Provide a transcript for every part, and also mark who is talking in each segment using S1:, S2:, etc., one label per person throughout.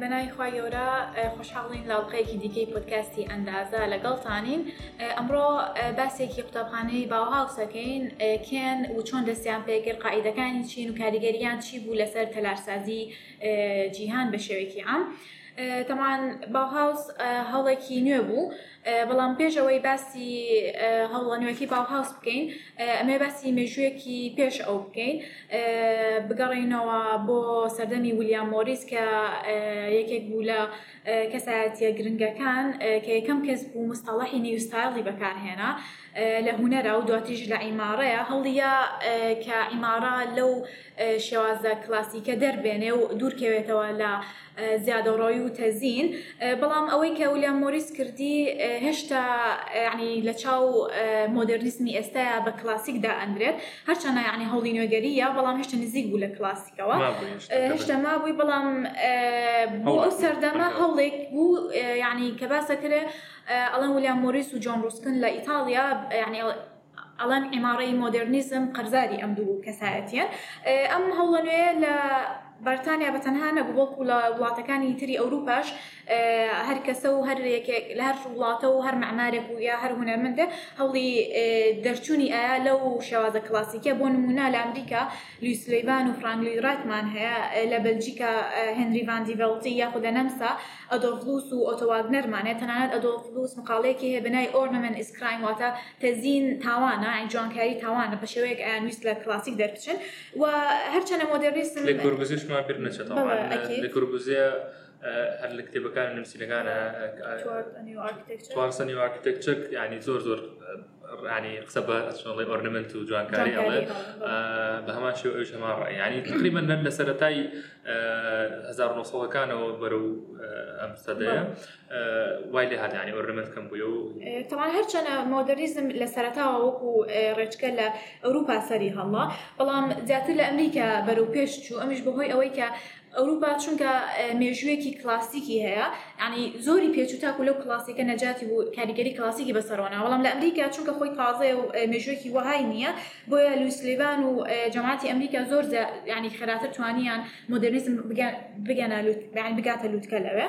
S1: بە ناوی خوای گەورە خۆشحاڵین لە ئەڵقەیەکی دیکەی پۆدکاستی ئەندازە لەگەڵتانین ئەمڕۆ باسێکی قوتابخانەی باوهاوسەکەین کێن و چۆن دەستیان پێکرد قاعدەکانی چین و کاریگەریان چی بوو لەسەر تەلارسازی جیهان بە شێوەیەکی عام تەمان باوهاوس هەڵێکی نوێ بوو بەڵام پێش ئەوەی باسی هەوڵە نوێکەی باوهاوس بکەین ئەمێ باسی مێژوویەکی پێش ئەو بکەین بگەڕینەوە بۆ سەردەمی ولیام مۆریس کە یەکێک بوو لە کەسایەتیە گرنگەکان کە یەکەم کەس بوو مستەڵەحی نیوستایڵی بەکارهێنا لە هونەرا و دواتیش لە ئیماڕەیە هەوڵیە کە ئیماڕە لەو شێوازە کلاسیکە دەربێنێ و دوورکەوێتەوە لە زیادەڕۆی و تەزین بەڵام ئەوەی کە ولیان مۆریس کردی هێشتا ینی لە چاو مۆدررنیسمی ئێستا بە کلاسیکدا ئەندرێت هەرچەنە ینی هەوڵی نوێگەریە بەڵام هێشتا نزیک بوو لە کلاسیکەوە هێشتا مابووی بەڵام بۆ ئەو سەردەمە هەوڵێک بوو ینی کە باسەکرێ ئەڵەن ولیان مۆریس و جۆن ڕوسکن لە ئیتالیا ینی ئەڵێن عیماڕەی مۆدێرنیزم قەرزاری ئەم دوو کەسایەتییەن. ئەم هەوڵە نوێیە لە بەرتانیا بە تەنها نەبوو، بەڵکو لە وڵاتەکانی تری ئەوروپاش هەر کەسە و هەر یەکێک لە هەر وڵاتە و هەر مەعمارێک و یا هەر هونەرمەندێک هەوڵی دەرچوونی ئەیا لەو شێوازە کلاسیکیە. بۆ نموونە لە ئەمریکا لویس لۆیبان و فرانک لوی ڕایتمان هەیە، لە بەلجیکا هێنری ڤان دی ڤێڵتی یاخود لە نەمسا، ئەدۆلف لوس و ئۆتۆ واگنەرمان هەیە، تەنانەت ئەدۆلف لوس مقالەیەکی هەیە بەناوی Ornament is Crime واتە تەزین تاوانە، یانی جوانکاری تاوانە، بەشێوەیەک ئەیانویست لە کلاسیک دەربچن و هەرچەنە مۆدێرنیسم.
S2: لە کۆربوزێشمان بیر نەچێت تاوان لە کۆربوزێ هەر لە کتێبەکانی نووسینەکانە توارسەنی و ئارکیتێکچەر یانی زۆر زۆر ینی قسە بە چۆڵی ئۆرنمنت و جوانکاری ئەڵێ بە هەمان شێو ئەوش هەمان ڕای ینی تقریبا نەر لە سەرەتای 1970ەکانەوە بەرە و ئەم سەدەیە وای لێ هاانی ئۆرنمنت کەم بووە و
S1: تەوان هەرچەنە مۆدەریزم لە سەرەتاوە وەکو ڕێچکە لە ئەوروپا سەری هەڵما بەڵام زیاتر لە ئەمریکا بەرەو پێش چوو ئەمیش بەهۆی ئەوەی کە ئەوروپا چونکە مێژوویەکی کلاسیکی هەیە ینی زۆری پێچوو تاکو لەو کلاسیکە نەجاتی و کاریگەری کلاسیکی بەسەرۆنا وەڵام لە ئەمریکا چونکە خۆی تازێ و مێژوویەکی وەهای نییە بۆیە لوسلیبان و جەماعتی ئەمریکا زۆر ینی خراپتر توانیان مۆدررنیزم بگەنە بگاتە لووتکە لەوێ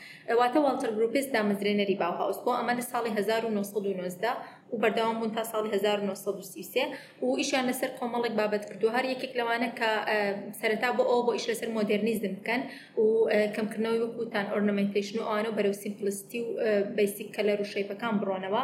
S2: واتە واڵتەر گروپێس
S3: دامەزرێنەری باوهاوس بووە، ئەمە لە ساڵی هەزار و نۆ سەد و نۆزدە و بەردەوام بوون تا ساڵی هەزار و نۆ سەد و سی و سێ و ئیشیان لەسەر کۆمەڵێک بابەت کردووە، هەر یەکێک لەوانە کە سەرەتا بۆ ئەوە بۆ ئیش لەسەر مۆدێرنیزم بکەن و کەمکردنەوەی وەک وتان ئۆرنەمێنتەیشن و ئەوانە و بەرەو سیمپڵستی و بەیسیک کەلەر و شەیپەکان بڕۆنەوە.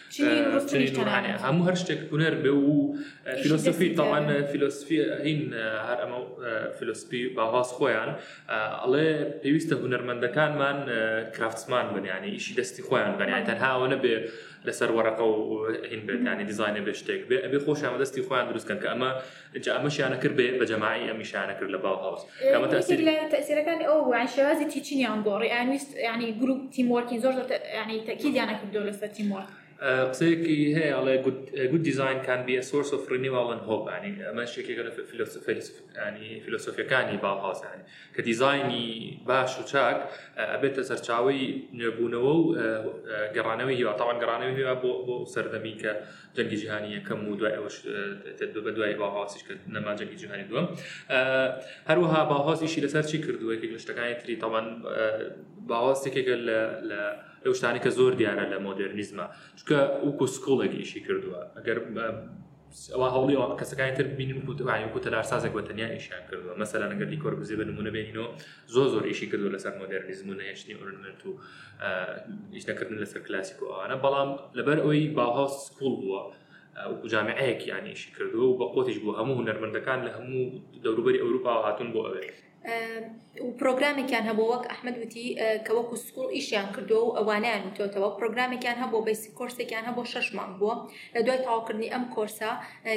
S1: چنین ڕستنیش تەنانەت هەموو
S2: هەر شتێک هونەر بێ و فیلۆسفی تاوان فیلۆسفی هین هەر ئەمە فیلۆسفی باواز خۆیان ئەڵێ پێویستە هونەرمەندەکانمان کرافتسمان بنیانی ئیشی دەستی خۆیان بەنیان تەنهاوە نەبێ لەسەر وەرەقە و هین بێتانی دیزانێ بێ شتێک بێ ئەبێ خۆشیان دەستی خۆیان دروستکەن کە ئەمە جا ئەمە شیانە کرد بێ بە جەماعی ئەمی شانە کرد لە باو هاوس
S1: ئەمە تاسیر لە تەسیرەکان ئەو وان شێوازی تیچینیان گۆڕی ئەویست ینی گروپ تیمۆرکین زۆر زۆر ینی تەکیدیانە کردو لەسەر تیمۆر
S2: قسەیەکی هەیە ئەڵێ گود دیزین کان بی سۆرس و فرینیواڵن هۆبانی ئەمە شێکێکە لە فیلۆسفەکانی فیلۆسۆفیەکانی باڵهاوسانی کە دیزایانی باش و چاک ئەبێتە سەرچاوی نوێبوونەوە و گەڕانەوەی هیوا تاوان گەڕانەوەی هیوا بۆ بۆ سەردەمی کە جەنگی جیهانی یەکەم و دوای ئەوش بە دوای باهاسیش کرد نەما جەنگی جیهانی دووەم هەروەها باهازیشی لەسەر چی کردووە یەکێک لە شتەکانی تری تاوان باواز تێکێکە لە لە ئەو شتانی کە زۆر دیارە لە مۆدررنیزمە چکە وکو سکوڵێکیشی کردووە ئەگەر ئەوە هەوڵی ئەوە کەسەکانی تر بینن کوتوانی کو تەلارسازێک بە تەنیا ئیشیان کردووە مەسەلا نەگەر دیکۆر بزی بە نمونە بێنەوە زۆر زۆر ئیشی کردو لەسەر مۆدررنیزم و نەهێشتنی ئۆرنمنت و ئیشتەکردن لەسەر کلاسیک و ئەوانە بەڵام لەبەر ئەوی باوها سکوڵ بووە جامعەیەکی یانیشی کردو و بە قۆتیش بوو هەموو هونەرمەندەکان لە هەموو دەوروبەری ئەوروپا هاتون بۆ ئەوێ
S3: پرۆگرامێکیان هەبوو وەک ئەحمد وتی کە وەکو سکوڵ ئیشیان کردو و ئەوانیان وتۆتەوە پرۆگرامێکیان هەبوو بەسی کۆرسێکیان هەبوو شش مانگ بووە لە دوای تاواکردنی ئەم کۆرسە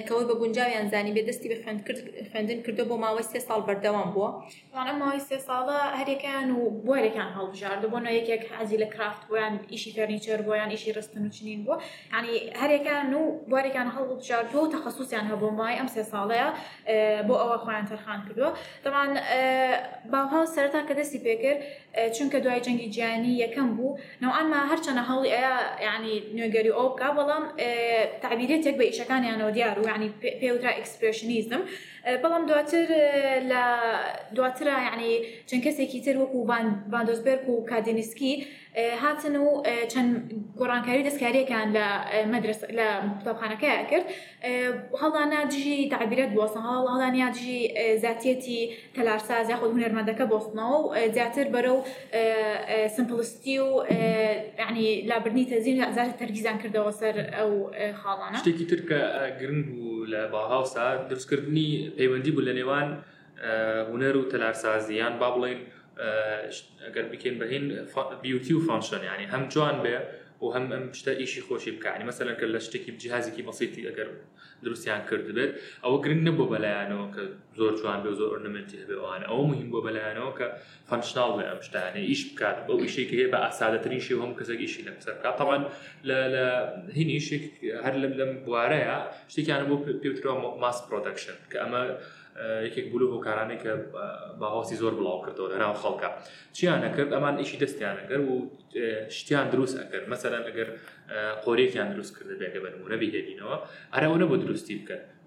S3: کەەوەی بە گونجاویان زانی بێ دەستی بە خوێند خوێندن کردو بۆ ماوەی سێ ساڵ بەردەوام بووە یان
S1: ئەم ماوەی سێ ساڵە هەریەکەیان و بوارێکان هەڵبژاردە بۆ یەکێک حەزی لە کرافت بۆیان ئیشی فەرنیچەر بۆیان ئیشی ڕستن و چنین بۆ ینی هەرێکان و بوارێکان هەڵبژاردووە و تەخصوسیان هەبوو مای ئەم سێ ساڵەیە بۆ ئەوە خۆیان تەرخان کردووە دەمان باوها سەرتا کە دەستی پێکرد چونکە دوای جەنگی جیانی یەکەم بوو نەوانما هەرچەنە هەڵی ئەیا ینی نوێگەری ئەو بکە بەڵام تعبیرێتێک بە ئیشەکانیانەوە دیار و ینی پێوترا ئەکسپرشنیزم بەڵام دواتر لە دواترا یعنی چەند کەسێکی تر وەکو باندۆزبرگ و کادینسکی هاتن و چەند گۆڕانکاری دەستکاریەکان لە مەدرس لە قوتابخانەکە کرد هەڵدانا دژی تعبیرەت بۆسە هەڵ هەڵدانیا دژی زاتیەتی تەلارساز یاخود هونەرمەندەکە بۆستنەوە و زیاتر بەرە و سمپڵستی و یعنی لابردنی تەزین زار تەرگیزان کردەوە سەر ئەو خاڵانە
S2: شتێکی تر کە گرنگ بوو لە باهاوسا دروستکردنی پەیوەندی بوو لە نێوان هوەر و تەلارسازی یان با بڵین ئەگەر بکەین بەهین بیوتی و فانشن ینی هەم جوان بێ و هەم ئەم شتە ئیشی خۆشی بکانی مەسەلەن کە لە شتێکی جیهازێکی بەسیتی ئەگەر دروستیان کرد بێت ئەوە گرنگ نەبوو بەلایەنەوە کە زۆر جوان بێ زۆر ئۆرنمنتی هەبێوانە ئەوە مهم بۆ بەلایەنەوە کە فەنکشناڵ بێ ئەم شتانە ئیش بکات بەو ئیشی کە هەیە بە ئاسادەترین شێ هەم کەسێک ئیشی لە قسە بکات تەمان لە هینی شێک هەر لەم لەم بوارەیە شتێکیان بۆ پێوترەوە ماس پرۆدەکشن کە ئەمە یەکێک بلو هۆکارانەی کە باهۆسی زۆر بڵاو کردەوە لەناو خەڵکە چیان نەکرد ئەمان ئیشی دەستیان نەکرد و شتیان دروست ئەکرد مەسەرەن ئەگەر قۆرێکیان دروست کرد بێگە بەرمونە بگەینەوە ئەرەوە نەبوو دروستی بکەن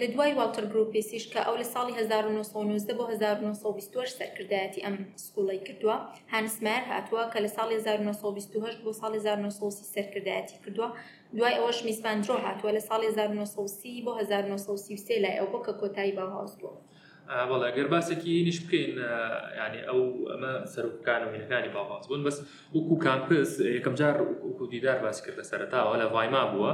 S1: لە
S3: دوای واڵتەر گروپیسیش کە ئەو لە ساڵی 1990 بۆ 1920 سەرکردایەتی ئەم سکوڵی کردووە هانسمار هاتووە کە لە ساڵی 1920 بۆ ساڵی 1930 سەرکردایەتی کردووە دوای ئەوەش میسماندرۆ هاتووە لە ساڵی 1930 بۆ 1930 لای ئەو بۆ کە کۆتایی باوهاوس بووە
S2: بەڵێ گەر باسێکی نیش بکەین ینی ئەو ئەمە سەرکان و هینەکانی باڵاس بوون بەس وکو کامپس یەکەم جار وکو دیدار باس کرد لە سەرتاوە لە ڤایما بووە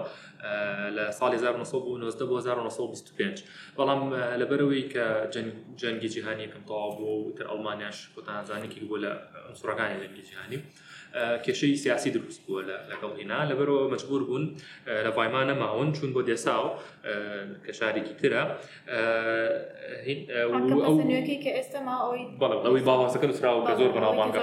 S2: لە ساڵی 1990 بۆ 1925 بەڵام لەبەرەوەی کە جەنگی جیهانیەکەم تەواو بووە و تر ئەڵمانیاش بۆتانزانێکی بۆ لە سوڕەکانی جەنگی جیهانی کێشەی سیاسی دروست بووە لەگەڵ هینا لەبەرەوە مجبور بوون لە ڤایما نەماون چون بۆ دێساو کە شارێکی ترە ئەوەی باوازەکە نووسراوە کە زۆر بەناوانگە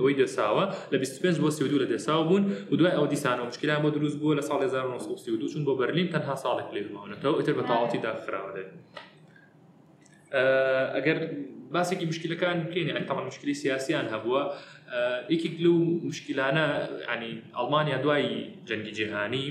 S2: ئەوەی دێساوە لە 25 بۆ سیدو لە دێساو بوون و دوای ئەو دیسانەوە مشکلان بۆ دروست بووە لە ساڵ 1932 چون بۆ بەرلین تەنها ساڵێک لێ ماونەتەوە ئەتر بە تاواتی داخراوە دێت ئەگەر باسێکی مشکلەکان بکەین ئەنی تاوان مشکلی سیاسیان هەبووە یەکێک لەو مشکلانە ئەنی ئەڵمانیا دوای جەنگی جیهانی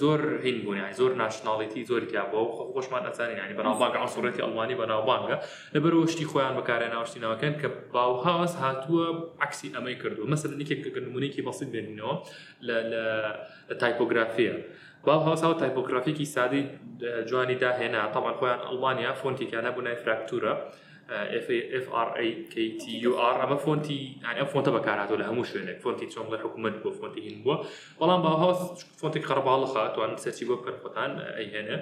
S2: زۆر هین بوون یان زۆر ناشناڵێتی زۆری تیابەوە خۆشمان ئەزانین ینی بەناوبانگە ئاسوڕێتی ئەڵمانی بەناوبانگە لەبەرەوە شتی خۆیان بەکارە ناوشتی ناوکەن کە باوهاوس هاتووە عکسی ئەمەی کردو مەسەر نێکێک گەگەنمونێکی بەسیت بێنینەوە لە تایپۆگرافیە. باو هاوسا و تایپۆگرافیکی سادەی جوانی داهێنا تاوان خۆیان ئەڵمانیا فۆنتێکیان نەبوو نای فراکتورە FRAKTUR ئەمە فۆنتی ئەم فۆنتە بەکاراتەوە لە هەموو شوێنێک فۆنتی چۆن لە حکوومەت بۆ فۆنتی هین بووە بەڵام باوهاوس فۆنتی قەرباڵخە توان سەرچی بۆ بکەن خۆتان ئەیهێنێ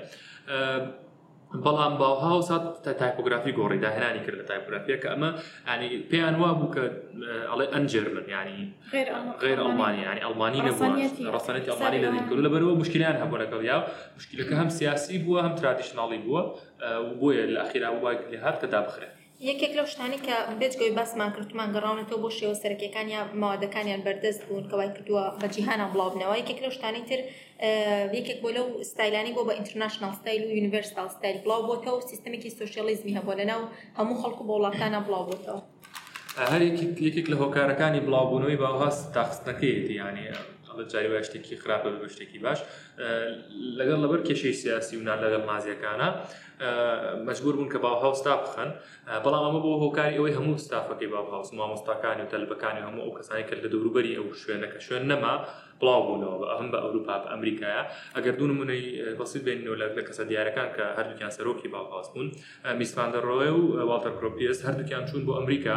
S2: بەڵام باوها و سات تا تایپۆگرافی گۆڕی داهێنانی کرد لە تایپۆگرافیە کە ئەمە ئەنی پێیان وا بوو کە ئەڵێ ئەنجێرمن ینی غێر ئەڵمانی ینی ئەڵمانی نەبووە ڕسەنێتی ئەڵمانی لە دین کرد لەبەرەوە مشکلیان هەبوو لەگەڵ یا مشکلەکە هەم سیاسی بووە هەم ترادیشنناڵی بووە بۆیە لە ئەخیرا وای لە هەر کە دابخرێت
S3: یەکێک لەو شتانەی کە بێجگە ئەوەی باسمان کرد وتمان گەڕاونەتەوە بۆ شێوە سەرەکییەکان یا مەوادەکانیان بەردەست بوون کە وای کردووە بە جیهانا بڵاو بنەوە یەکێک لەو شتانەی تر یەکێک بۆ لەو ستایلانی بۆ بە ئینتەرناشناڵ ستایل و یونیڤەرسال ستایل بڵاو بۆتەوە و سیستمێکی سۆشیالیزمی هەبووە لەناو هەموو خەڵک و بە وڵاتانە بڵاو بۆتەوە
S2: هەر یەکێک لە هۆکارەکانی بڵاوبوونەوەی باوها تاخستنەکەیەتی یانە ئەڵە جاری وای شتێکی خراپە بە شتێکی باش لەگەڵ لەبەر کێشەی سیاسی و نالەگەڵ مازیەکانە مەجبور بوون کە باوهاوس ستاف بخەن بەڵام ئەمە بۆ هۆکاری ئەوەی هەموو ستافەکەی باوهاوس مامۆستاکانی و تەلبەکانی هەموو ئەو کەسانی کە لە دەوروبەری ئەو شوێنەکە شوێن نەما بڵاو بوونەوە بە ئەهم بە ئەوروپا بە ئەمریکایە ئەگەر دوو نمونەی بەسیت بێنەوە لە لە کەسە دیارەکان کە هەردووکیان سەرۆکی باوهاوس بوون میسفاندەڕۆی و واڵتەر کرۆپیس هەردووکیان چوون بۆ ئەمریکا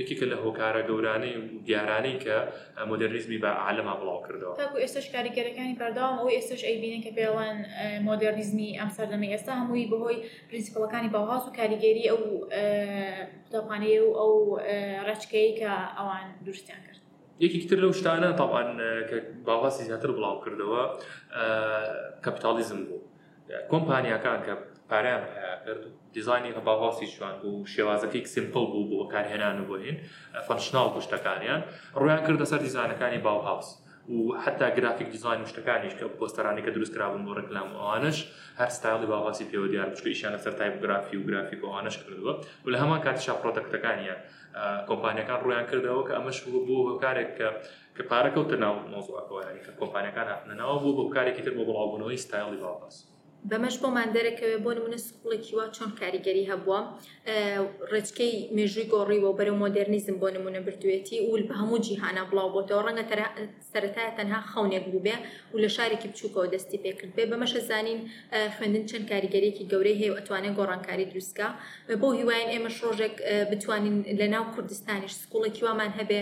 S2: یەکێکە لە هۆکارە گەورانەی و دیارانەی کە مۆدررنیزمی بە عالەما بڵاو کردەوە
S1: تاکو ئێستش کاریگەرەکانی بەرداوام ئەو ئێستش ئەیبینن کە پێڵەن مۆدررنیزمی ئەم سەردەمە ئێستا هەمووی بەهۆی پرینسیپڵەکانی باوهاز و کاریگەری ئەو قوتابخانەیە و ئەو ڕچکەیە کە ئەوان دروستیان کرد
S2: یەکیتر لەو شتانە تاوان کە باوەسی زیاتر بڵاو کردەوە کەپتالیزم بوو کۆمپانیاکان کە پاریان کرد دیزانی هەبا هاستیشوان بوو شێوازەکەی سیمپل بوو بۆ بەکارهێنان و بۆهێن فەنشناڵ گشتەکانیان ڕویان کردە سەر دیزانەکانی باوهاوس و حتا گرافیک دیزاین شتەکانیش کە پۆستەرانی کە دروست کرابوون بۆ ڕکلام و ئەوانش هەر ستایڵی باوهاسی پێوە دیار بچکەیشان لەسەر تایبگرافی و گرافیک ئەوانش کردووە و لە هەمان کاتیشا پرۆتەکتەکانیان کۆمپانیەکان ڕویان کردەوە کە ئەمەش بوو بۆ هۆکارێک کە کە پارە کەوتە ناو مۆزوعەکەەوە یاری کە کۆمپانیەکان هاتنە ناوە بۆ بۆ کارێکی تر بۆ بڵاوبوونەوەی ستایڵی باڵاس
S3: بەمەش بۆمان دەرەکەوێ بۆ نمونە سکوڵێکی وا چۆن کاریگەری هەبووە ڕێچکەی مێژووی گۆڕیوە بەرە مۆدررنیزم بۆ نمونە بردوێتی ول بە هەموو جیهانە بڵاو بۆتەوە ڕەنگە سەرەتای تەنها خەونێک بووبێ و لە شارێکی بچووکەوە دەستی پێکرد بێ بەمەشە زانین خوێندن چەند کاریگەرێکی گەورەی هەیە ئەتوانێت گۆڕانکاری دروستکە بۆ هیواین ئێمەش ڕۆژێک بتوانین لە ناو کوردستانیش سکوڵێکی وامان هەبێ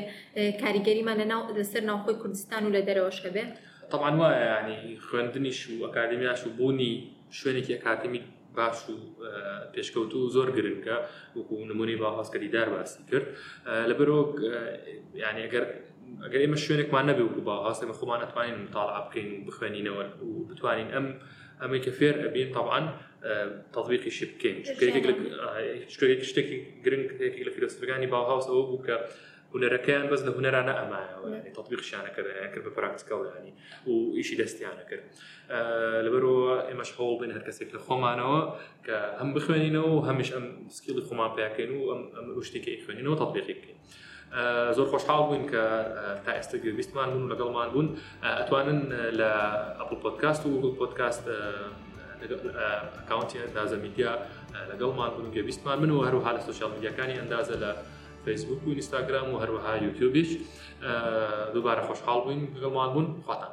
S3: کاریگەریمان لە ناو لەسەر ناوخۆی کوردستان و لە دەرەوەش هەبێت
S2: طبعا وایە ینی خوێندنیش و ئەکادمیاش و بوونی شوێنێکی ئەکادمی باش و پێشکەوتو و زۆر گرنگە وەکو نمونەی با هەستکەری دار باسی کرد لە بەرۆک یعنی ئەگەر ئەگەر ئێمە شوێنێکمان نەبێ و با هەست ئمە خۆمان ئەتوانین متاڵ بکەین و بخوێنینەوە و بتوانین ئەم ئەمەی کە فێر ئەبین طبعاان تەبیقی شی بکەین شتێکی گرنگ لە فیرۆستەکانی باهاوس ئەوە بوو کە هونەرەکەیان بەس لە هونەرانە ئەمایەوە ینی تطبیق شانەکە دەیان کرد بە پراکتیکەڵیانی و ئیشی دەستیانە کرد لەبەرەوە ئێمەش هەوڵ بین هەر کەسێک لە خۆمانەوە کە هەم بخوێنینەوە و هەمیش ئەم سکیڵی خۆمان پیاکەین و ئەم شتێکی خوێنینەوە تطبیقی بکەین زۆر خۆشحاڵ بووین کە تا ئێستا گوێبیستمان بوون لەگەڵمان بوون ئەتوانن لە ئەپل پۆتکاست و گوگل پۆتکاست ئەکاونتی ئەندازە میدیا لەگەڵمان بوون گوێبیستمان من و هەروها لە سوسیال میدیەکانی ئەندازە لە فەیسبوک و ئینستاگرام و هەروەها یوتیوبیش دووبارە خۆشحاڵ بووین گەڵمان بوون خواتان